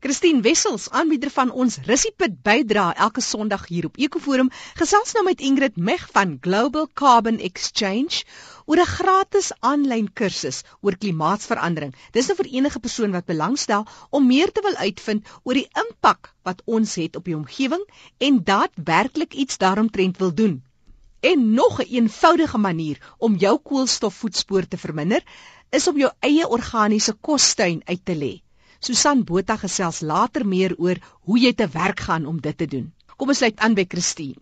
Christine Wessels, aanbieder van ons Russiepit bydra elke Sondag hier op Ekoforum, gesels nou met Ingrid Meg van Global Carbon Exchange oor 'n gratis aanlyn kursus oor klimaatsverandering. Dis nou vir enige persoon wat belangstel om meer te wil uitvind oor die impak wat ons het op die omgewing en daadwerklik iets daaromtrent wil doen. En nog 'n een eenvoudige manier om jou koolstofvoetspoor te verminder, is om jou eie organiese kostuin uit te lê. Susan Botha gesels later meer oor hoe jy te werk gaan om dit te doen. Kom ons sluit aan by Christine.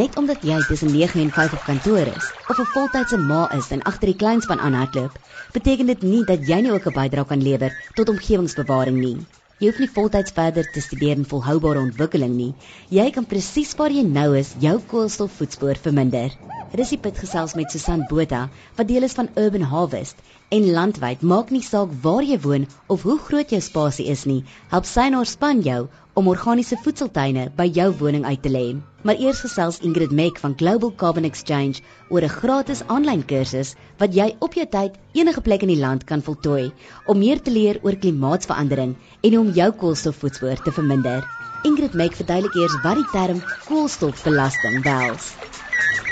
Net omdat jy tussen 9 en 5 op kantoor is of 'n voltydse ma is en agter die kleinspan aanhardloop, beteken dit nie dat jy nie ook 'n bydrae kan lewer tot omgewingsbewaring nie. Jy hoef nie voltyds verder te studeer in volhoubare ontwikkeling nie. Jy kan presies waar jy nou is, jou koolstofvoetspoor verminder. Risipit gesels met Susan Botha wat deel is van Urban Harvest en landwyd maak nie saak waar jy woon of hoe groot jou spasie is nie, help sy en haar span jou om organiese voedseltuine by jou woning uit te lê. Maar eers gesels Ingrid Mek van Global Carbon Exchange oor 'n gratis aanlyn kursus wat jy op jou tyd enige plek in die land kan voltooi om meer te leer oor klimaatsverandering en om jou koolstofvoetspoor te verminder. Ingrid Mek verduidelik eers wat die term koolstofbelasting behels.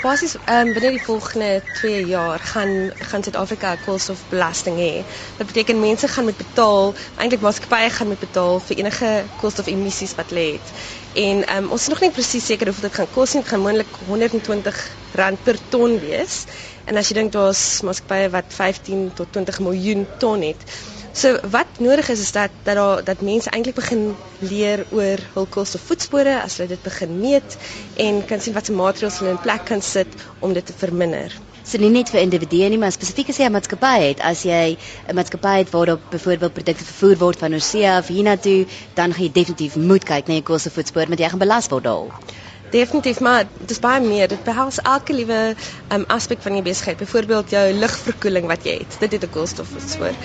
Basies ehm um, binne die volgende 2 jaar gaan gaan Suid-Afrika 'n koolstofbelasting hê. Dit beteken mense gaan moet betaal, eintlik maatskappye gaan moet betaal vir enige koolstofemissies wat hulle het. En ehm um, ons is nog nie presies seker hoeveel dit gaan kos nie. Dit gaan moontlik R120 per ton wees. En as jy dink daar's maatskappye wat 15 tot 20 miljoen ton het, So wat nodig is is dat dat daar dat mense eintlik begin leer oor hul koolstofvoetspore as hulle dit begin meet en kan sien watter maatreëls hulle in plek kan sit om dit te verminder. So nie net vir individue nie, maar spesifiek as jy 'n maatskappy het, as jy 'n maatskappy het waar op byvoorbeeld produkte vervoer word van Oseaa of hiernatoe, dan gaan jy definitief moet kyk na jou koolstofvoetspoor met jy gaan belas word daal. Definitief, maar dis baie meer. Dit behels elke liewe um, aspek van jou besigheid. Byvoorbeeld jou lugverkoeling wat jy het. Dit het 'n koolstofvoetspoor.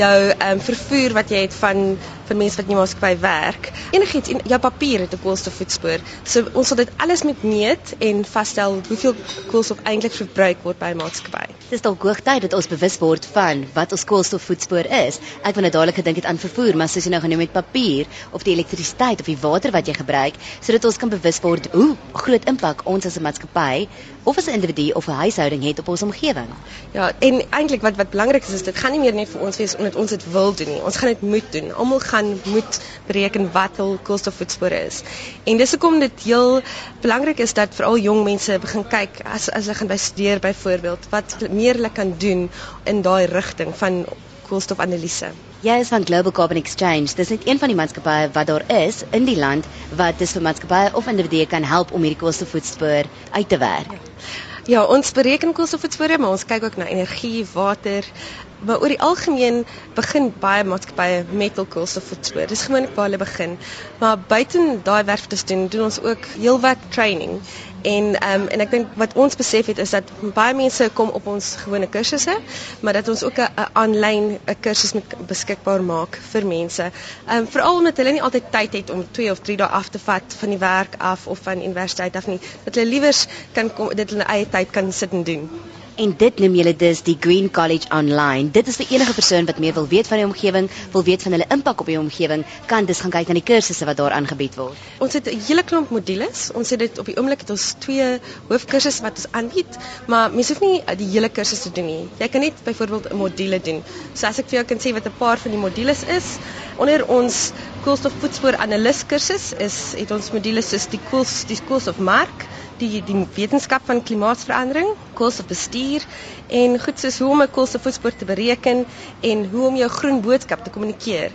Jou um, vervoer wat jy het van vir mense wat nie maatskappy werk. Enigiets en jou papier het 'n koolstofvoetspoor. So ons sal dit alles met meet en vasstel hoeveel koolstof eintlik verbruik word by 'n maatskappy. Dis dalk hoogtyd dat ons bewus word van wat ons koolstofvoetspoor is. Ek wou net dadelik gedink het aan vervoer, maar soos jy nou genoem het papier of die elektrisiteit of die water wat jy gebruik, sodat ons kan bewus word hoe groot impak ons as 'n maatskappy of as 'n individu of 'n huishouding het op ons omgewing. Ja, en eintlik wat wat belangrik is is dit gaan nie meer net vir ons wees omdat ons dit wil doen nie. Ons gaan dit moet doen. Almal gaan moet bereken wat hul koolstofvoetspore is. En dis hoekom dit heel belangrik is dat veral jong mense begin kyk as as hulle gaan by studeer byvoorbeeld wat meer hulle kan doen in daai rigting van koolstofanalise. Jy is van Global Carbon Exchange. Dis net een van die maatskappye wat daar is in die land wat dis vir maatskappye of individue kan help om hierdie koolstofvoetspoor uit te werk. Ja. ja, ons bereken koolstofvoetspore, maar ons kyk ook na energie, water, maar oor die algemeen begin baie maatskappye met hul koolstofvoetspoor. Dis gewoonlik waar hulle begin. Maar buiten daai werk te doen, doen ons ook heelwat training En ehm um, en ek dink wat ons besef het is dat baie mense kom op ons gewone kursusse, maar dat ons ook 'n aanlyn 'n kursus beskikbaar maak vir mense. Ehm um, veral omdat hulle nie altyd tyd het om 2 of 3 dae af te vat van die werk af of van universiteit af nie. Dat hulle liewers kan kom dit hulle eie tyd kan sit en doen. En dit noem julle dus die Green College Online. Dit is vir enige persoon wat meer wil weet van die omgewing, wil weet van hulle impak op die omgewing, kan dus gaan kyk na die kursusse wat daar aangebied word. Ons het 'n hele klomp modules. Ons het dit op die oomblik het ons twee hoofkursusse wat ons aanbied, maar mens hoef nie die hele kursus te doen nie. Jy kan net byvoorbeeld 'n module doen. So as ek vir jou kan sê wat 'n paar van die modules is, onder ons koolstofvoetspoor analis kursus is het ons modules soos die koels die koolstofmark die die wetenskap van klimaatsverandering, koolstofbestuur en goed soos hoe om 'n koolstofvoetspoor te bereken en hoe om jou groen boodskap te kommunikeer.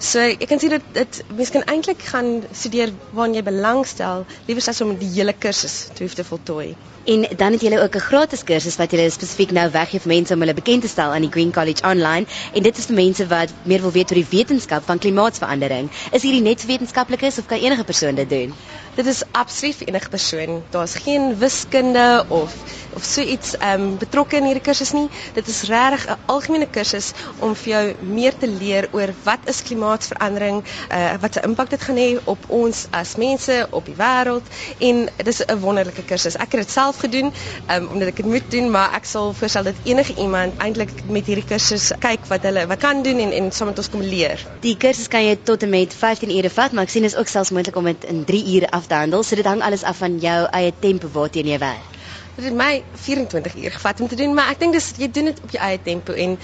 So ek kan sien dat dit mens kan eintlik gaan studeer waarna jy belangstel, liewer as om die hele kursus te hoef te voltooi. En dan het julle ook 'n gratis kursus wat julle spesifiek nou weggee vir mense om hulle bekend te stel aan die Green College Online en dit is vir mense wat meer wil weet oor die wetenskap van klimaatsverandering. Is hierdie net vir wetenskaplikes of kan enige persoon dit doen? Dit is absoluut vir enige persoon. Daar's geen wiskunde of of so iets ehm um, betrokke in hierdie kursus nie. Dit is regtig 'n algemene kursus om vir jou meer te leer oor wat is klimaatsverandering, uh, wat se impak dit gaan hê op ons as mense, op die wêreld en dit is 'n wonderlike kursus. Ek het dit self gedoen um, omdat ek dit moet doen, maar ek sal voorstel dat enige iemand eintlik met hierdie kursus kyk wat hulle wat kan doen en en saam met ons kom leer. Die kursus kan jy tot en met 15 ure vat, maar ek sien is ook selfs moontlik om dit in 3 ure te handel. So dit hang alles af van jou eie tempo waarteen jy werk. Dit het my 24 uur gevat om te doen, maar ek dink dis jy doen dit op jou eie tempo en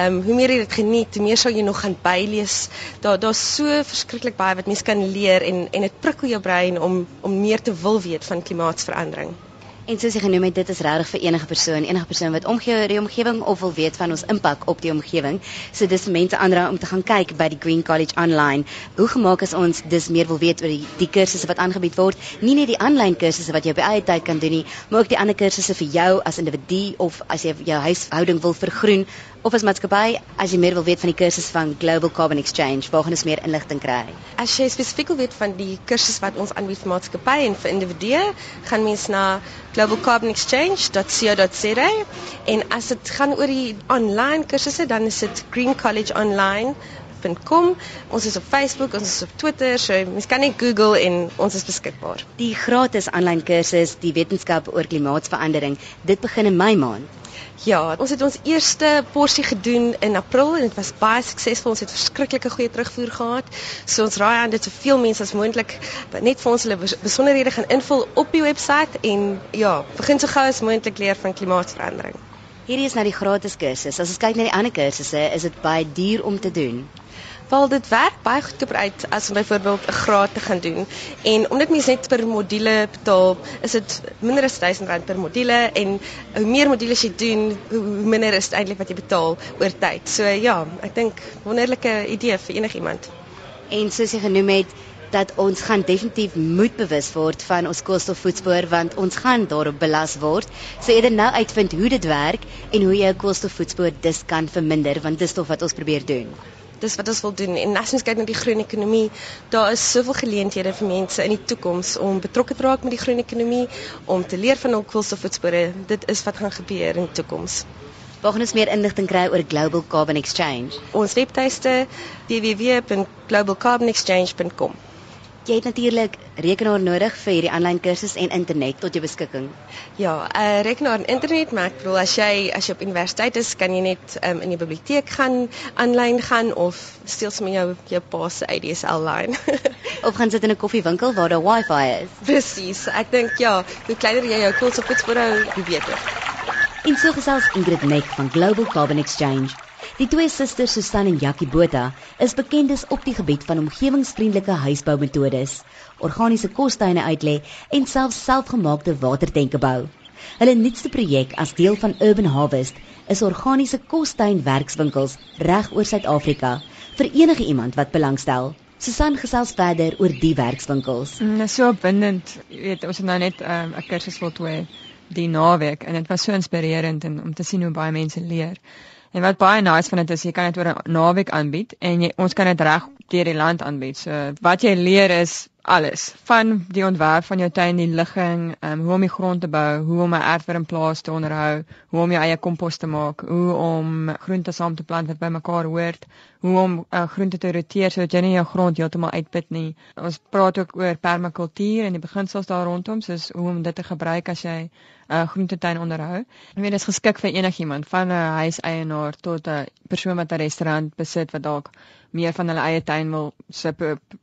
um, hoe meer jy dit geniet, hoe meer sal jy nog gaan bylees. Daar daar's so verskriklik baie wat mens kan leer en en dit prikkel jou brein om om meer te wil weet van klimaatsverandering. En soos jy genoem het, dit is regtig vir enige persoon, enige persoon wat omgee die omgewing of wil weet van ons impak op die omgewing. So dis mense ander om te gaan kyk by die Green College online. Hoe gemaak is ons dis meer wil weet oor die, die kursusse wat aangebied word, nie net die aanlyn kursusse wat jy op eie tyd kan doen nie, maar ook die ander kursusse vir jou as individu of as jy jou huishouding wil vergroen of as maatskappy as jy meer wil weet van die kursus van Global Carbon Exchange, waar gaan ons meer inligting kry? As jy spesifiek wil weet van die kursus wat ons aanbied vir maatskappye en vir individue, gaan mens na globalcarbonexchange.co.za en as dit gaan oor die online kursusse, dan is dit Green College Online .com. Ons is op Facebook, ons is op Twitter, so mens kan net Google en ons is beskikbaar. Die gratis aanlyn kursus, die wetenskap oor klimaatsverandering, dit begin in Mei maand. Ja, ons het ons eerste porsie gedoen in April en dit was baie suksesvol. Ons het verskriklike goeie terugvoer gehad. So ons raai aan dit soveel mense as moontlik net vir ons hulle besonderhede gaan invul op die webwerf en ja, begin so gou as moontlik leer van klimaatsverandering. Hierdie is nou die gratis kursus. As ons kyk na die ander kursusse, is dit baie duur om te doen val dit werk baie goedkoop uit as om byvoorbeeld 'n graad te gaan doen. En omdat mens net per module betaal, is dit minder as R1000 per module en hoe meer modules jy doen, hoe minder is eintlik wat jy betaal oor tyd. So ja, ek dink wonderlike idee vir enigiemand. En soos jy genoem het, dat ons gaan definitief moet bewus word van ons koolstofvoetspoor want ons gaan daarop belas word. So eerder nou uitvind hoe dit werk en hoe jy jou koolstofvoetspoor dus kan verminder want dis tog wat ons probeer doen dis wat ons wil doen en as ons kyk na die groen ekonomie, daar is soveel geleenthede vir mense in die toekoms om betrokke te raak met die groen ekonomie, om te leer van hul koolstofvoetspore. Dit is wat gaan gebeur in die toekoms. Waar gaan ons meer inligting kry oor Global Carbon Exchange? Ons webtuiste www.globalcarbonexchange.com. Jy het natuurlik rekenaar nodig vir hierdie aanlyn kursus en internet tot jou beskikking. Ja, uh, rekenaar en internet, maar ek bedoel as jy as jy op universiteit is, kan jy net um, in die biblioteek gaan aanlyn gaan of steel sommer jou jou pa se ADSL lyn. of gaan sit in 'n koffiewinkel waar daar Wi-Fi is. Presies. Ek dink ja, hoe kleiner jy jou koolstofvoets voorhou, hoe beter. En so gesels Ingrid Mek van Global Carbon Exchange Die twee susters Susan en Jackie Botha is bekendes op die gebied van omgewingsvriendelike huisboumetodes, organiese kostuine uitlê en selfs selfgemaakte watertenke bou. Hulle nuutste projek as deel van Urban Harvest is organiese kostuin werkswinkels reg oor Suid-Afrika vir enige iemand wat belangstel. Susan gesels verder oor die werkswinkels. Mm, dit is so opwindend. Jy weet, ons het nou net ehm, 'n um, kursus voltooi die naweek en dit was so inspirerend en om te sien hoe baie mense leer. En wat baie nice van dit is jy kan dit oor 'n naweek aanbied en jy, ons kan dit reg deur die land aanbied. So wat jy leer is alles van die ontwerp van jou tuin, die ligging, um, hoe om die grond te bou, hoe om 'n erfwerm plaas te onderhou, hoe om jou eie kompos te maak, hoe om groente saam te plant wat bymekaar hoort, hoe om uh, groente te roteer sodat jy nie jou grond heeltemal uitput nie. Ons praat ook oor permakultuur en die beginsels daar rondom, soos hoe om dit te gebruik as jy 'n uh, groentetuin onderhou. Ek weet dit is geskik vir enigiemand, van 'n huiseienaar tot 'n persoon wat 'n restaurant besit wat dalk meer van hulle eie tuin wil se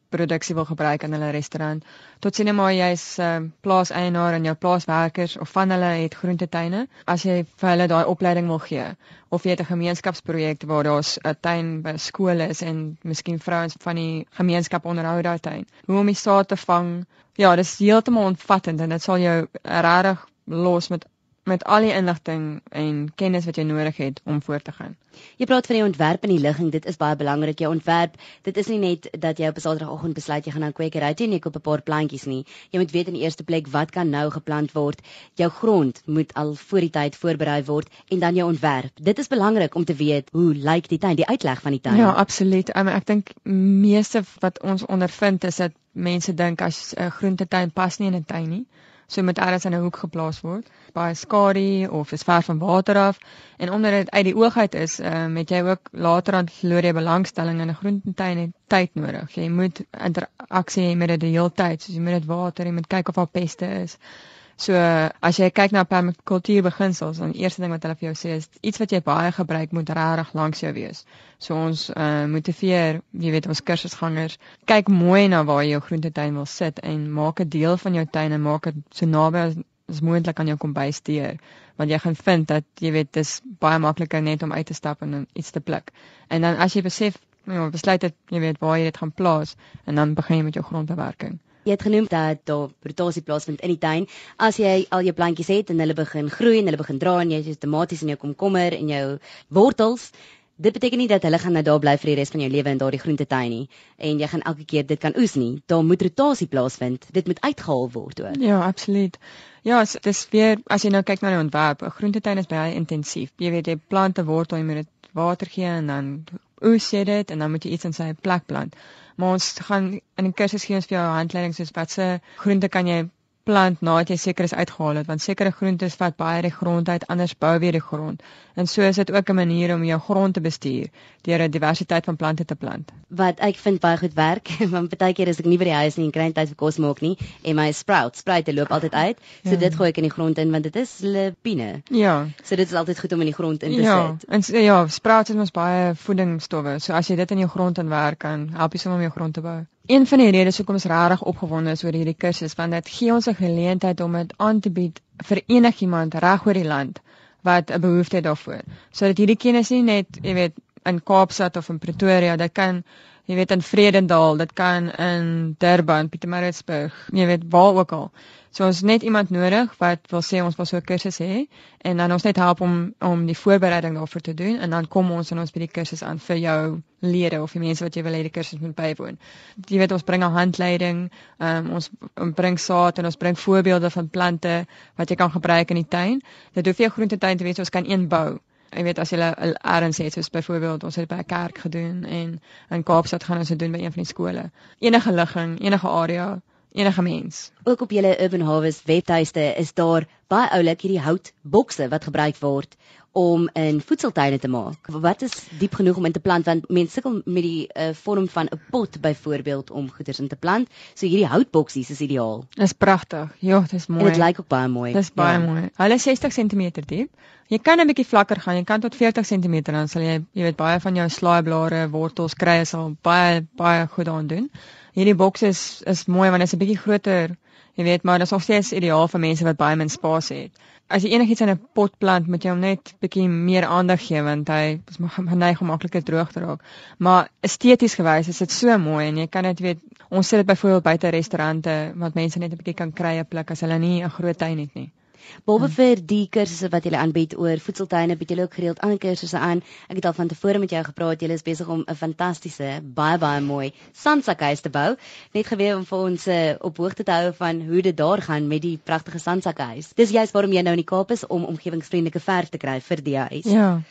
produksie wil gebruik in hulle restaurant. Tot sien maar jy's 'n uh, plaaseienaar en jou plaaswerkers of van hulle het groentetuine, as jy vir hulle daai opleiding wil gee of jy het 'n gemeenskapsprojek waar daar's 'n tuin by skool is en miskien vrouens van die gemeenskap onderhou daai tuin. Hoe om die saad te vang? Ja, dis heeltemal omvattend en dit sal jou regtig los met met al die inligting en kennis wat jy nodig het om voort te gaan. Jy praat van die ontwerp en die ligging, dit is baie belangrik. Jou ontwerp, dit is nie net dat jy op 'n Saterdagoggend besluit jy gaan na kwekery toe en jy koop 'n paar plantjies nie. Jy moet weet in die eerste plek wat kan nou geplant word. Jou grond moet al voor die tyd voorberei word en dan jou ontwerp. Dit is belangrik om te weet hoe lyk die tuin, die uitleg van die tuin. Ja, absoluut. Um, ek dink meeste wat ons ondervind is dat mense dink as 'n groentetuin pas nie in 'n tuin nie. So moet alles in 'n hoek geplaas word. Baie skadu of is ver van water af en omdat dit uit die oog uit is, um, het jy ook later aan verloor jy belangstelling in 'n groentetuin en tyd nodig. Jy moet interaksie hê met dit die hele tyd. So jy moet dit water, jy moet kyk of daar peste is. So as jy kyk na permakultuur beginsels, dan eerste ding wat hulle vir jou sê is iets wat jy baie gebruik moet regtig langs jou wees. So ons uh, motiveer, jy weet ons kursusgangers, kyk mooi na waar jy jou groentetuin wil sit en maak 'n deel van jou tuin en maak dit so naby as, as moontlik aan jou kombuis deur, want jy gaan vind dat jy weet dis baie makliker net om uit te stap en iets te pluk. En dan as jy besef, jy nou, besluit dat jy weet waar jy dit gaan plaas en dan begin jy met jou grondbewerking. Jy het genoem dat daar rotasie plaasvind in die tuin. As jy al jou plantjies het en hulle begin groei en hulle begin dra en jy het tomaties en jou komkommer en jou wortels, dit beteken nie dat hulle gaan nou daar bly vir die res van jou lewe in daardie groentetuin nie en jy gaan elke keer dit kan oes nie. Daar moet rotasie plaasvind. Dit moet uitgehaal word ook. Ja, absoluut. Ja, dis weer as jy nou kyk na die ontwerp, 'n groentetuin is baie intensief. Jy weet jy plant 'n wortel, jy moet dit water gee en dan oes jy dit en dan moet jy iets in sy plek plant. Maar ons gaan in die kursus gee ons vir jou handleiding soos watse groente kan jy plant nadat jy seker is uitgehaal het want sekere groentes vat baie die grond uit anders bou weer die grond. En so is dit ook 'n manier om jou grond te bestuur deur 'n diversiteit van plante te plant. Wat ek vind baie goed werk want baie keer is ek nie by die huis nie en kry tyd vir kos maak nie en my sprouts spruite loop altyd uit so ja. dit gooi ek in die grond in want dit is lepine ja. So dit is altyd goed om in die grond in te ja. sit. en ja sprouts het ons baie voedingsstowwe so as jy dit in jou grond inwerk kan help jy sommer om jou grond te bou Een van die redes hoekom ons regtig opgewonde is oor hierdie kursus want dit gee ons 'n geleentheid om dit aan te bied vir enigiemand reg oor die land wat 'n behoefte het daarvoor. Sodat hierdie kennis nie net, jy weet, in Kaapstad of in Pretoria, dit kan jy weet in Vredendal, dit kan in Durban, Pietermaritzburg, jy weet waar ook al. So ons net iemand nodig wat wil sê ons wil so 'n kursus hê en dan ons net help om om die voorbereiding daarvoor te doen en dan kom ons en ons by die kursus aan vir jou lede of die mense wat jy wil hê die kursus moet bywoon. Jy weet ons bring 'n handleiding, um, ons bring saad en ons bring voorbeelde van plante wat jy kan gebruik in die tuin. Dit hoef jy groentetuin te wees, ons kan een bou. Ek weet as jy erns het soos byvoorbeeld ons het by 'n kerk gedoen en in Kaapstad gaan ons dit doen by een van die skole. Enige ligging, enige area enige mens. Ook op julle Urban Harvest webtuiste is daar baie oulik hierdie houtbokse wat gebruik word om in voedseltuine te maak. Wat is diep genoeg om in te plant want mense sukkel met die uh, vorm van 'n pot byvoorbeeld om goeders in te plant. So hierdie houtboksies is ideaal. Dis pragtig. Ja, dis mooi. En dit lyk ook baie mooi. Dis baie ja. mooi. Hulle is 60 cm diep. Jy kan 'n bietjie vlakker gaan. Jy kan tot 40 cm dan sal jy jy weet baie van jou slaaiblare, wortels kry sal baie baie goed aan doen hierdie boks is is mooi want dit is 'n bietjie groter, jy weet, maar dit is nog steeds ideaal vir mense wat baie min spasie het. As jy enigiets in 'n pot plant, moet jy hom net bietjie meer aandag gee want hy is geneig om makliker droog te raak. Maar esteties gewys is dit so mooi en jy kan dit weet, ons sit dit byvoorbeeld buite restaurante wat mense net 'n bietjie kan kry 'n plek as hulle nie 'n groot tuin het nie. Behalwe hmm. vir die kursusse wat julle aanbied oor voedseltuine, bied julle ook gereeld ander kursusse aan. Ek het al van tevore met jou gepraat, julle is besig om 'n fantastiese, baie baie mooi sandsakhuis te bou. Net geweet om vir ons uh, op hoogte te hou van hoe dit daar gaan met die pragtige sandsakhuis. Dis juist waarom jy nou in die Kaap is om omgewingsvriendelike verf te kry vir die huis. Ja.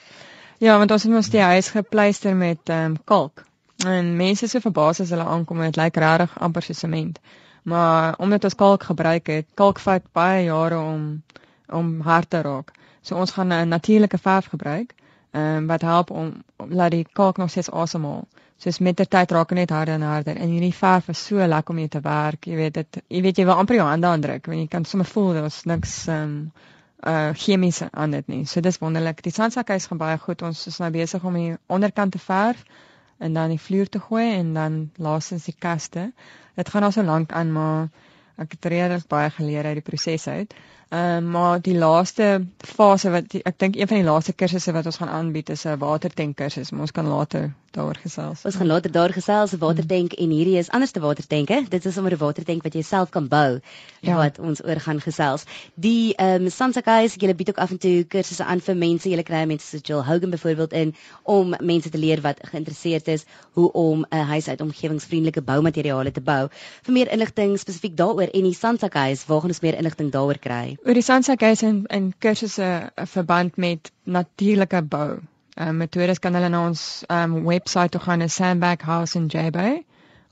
Ja, want ons het ons die huis gepleister met ehm um, kalk. En mense is so verbaas as hulle aankom en dit lyk regtig amper soos sement maar omdat ons kalk gebruik het, kalk vat baie jare om om hard te raak. So ons gaan 'n natuurlike verf gebruik, ehm um, wat help om, om laat die kalk nog steeds asemhaal. Soos met die tyd raak dit net harder en harder en hierdie verf is so lekker om mee te werk. Jy weet dit, jy weet jy wil amper jou hande aandruk, want jy kan sommer voel daar's niks ehm um, uh chemies aan dit nie. So dis wonderlik. Die sandsakhuis gaan baie goed. Ons is nou besig om die onderkant te verf en dan die vloer te gooi en dan laasens die kaste. Dit gaan al so lank aan maar ek het reeds baie geleer uit die proses uit. Ehm uh, maar die laaste fase wat ek dink een van die laaste kursusse wat ons gaan aanbied is 'n watertank kursus. Ons kan later daaroor gesels. Ons gaan later daar gesels 'n watertank mm. en hierdie is anderste watertanke. Dit is sommer 'n watertank wat jy self kan bou ja. wat ons oor gaan gesels. Die ehm um, Sansakai se julle bied ook af en toe kursusse aan vir mense. Julle kry mense soos Jill Hogan byvoorbeeld in om mense te leer wat geïnteresseerd is hoe om 'n huis uit omgewingsvriendelike boumateriale te bou. Vir meer inligting spesifiek daaroor en die Sansakai, waar gaan ons meer inligting daaroor kry? Oor die Sandsakhuis en en kursusse uh, verband met natuurlike bou. Ehm uh, metodes kan hulle na ons ehm um, webwerf toe gaan, is Sandbag House in Jaybo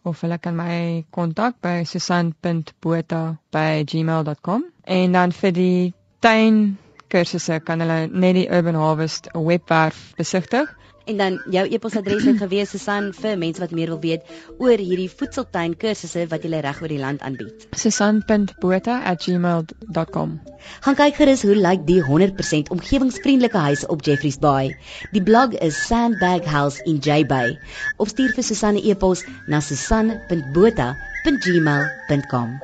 of hulle kan my kontak by susan.botha@gmail.com en dan vir die tuin kursusse kan hulle net die Urban Harvest webwerf besigtig En dan jou e-posadres het gewees Susan vir mense wat meer wil weet oor hierdie voedseltuin kursusse wat jy reg oor die land aanbied. susan.botha@gmail.com. Gaan kyk gerus hoe lyk die 100% omgewingsvriendelike huis op Jeffreys Bay. Die blog is Sandbag House in J Bay. Of stuur vir Susan 'n e-pos na susan.botha@gmail.com.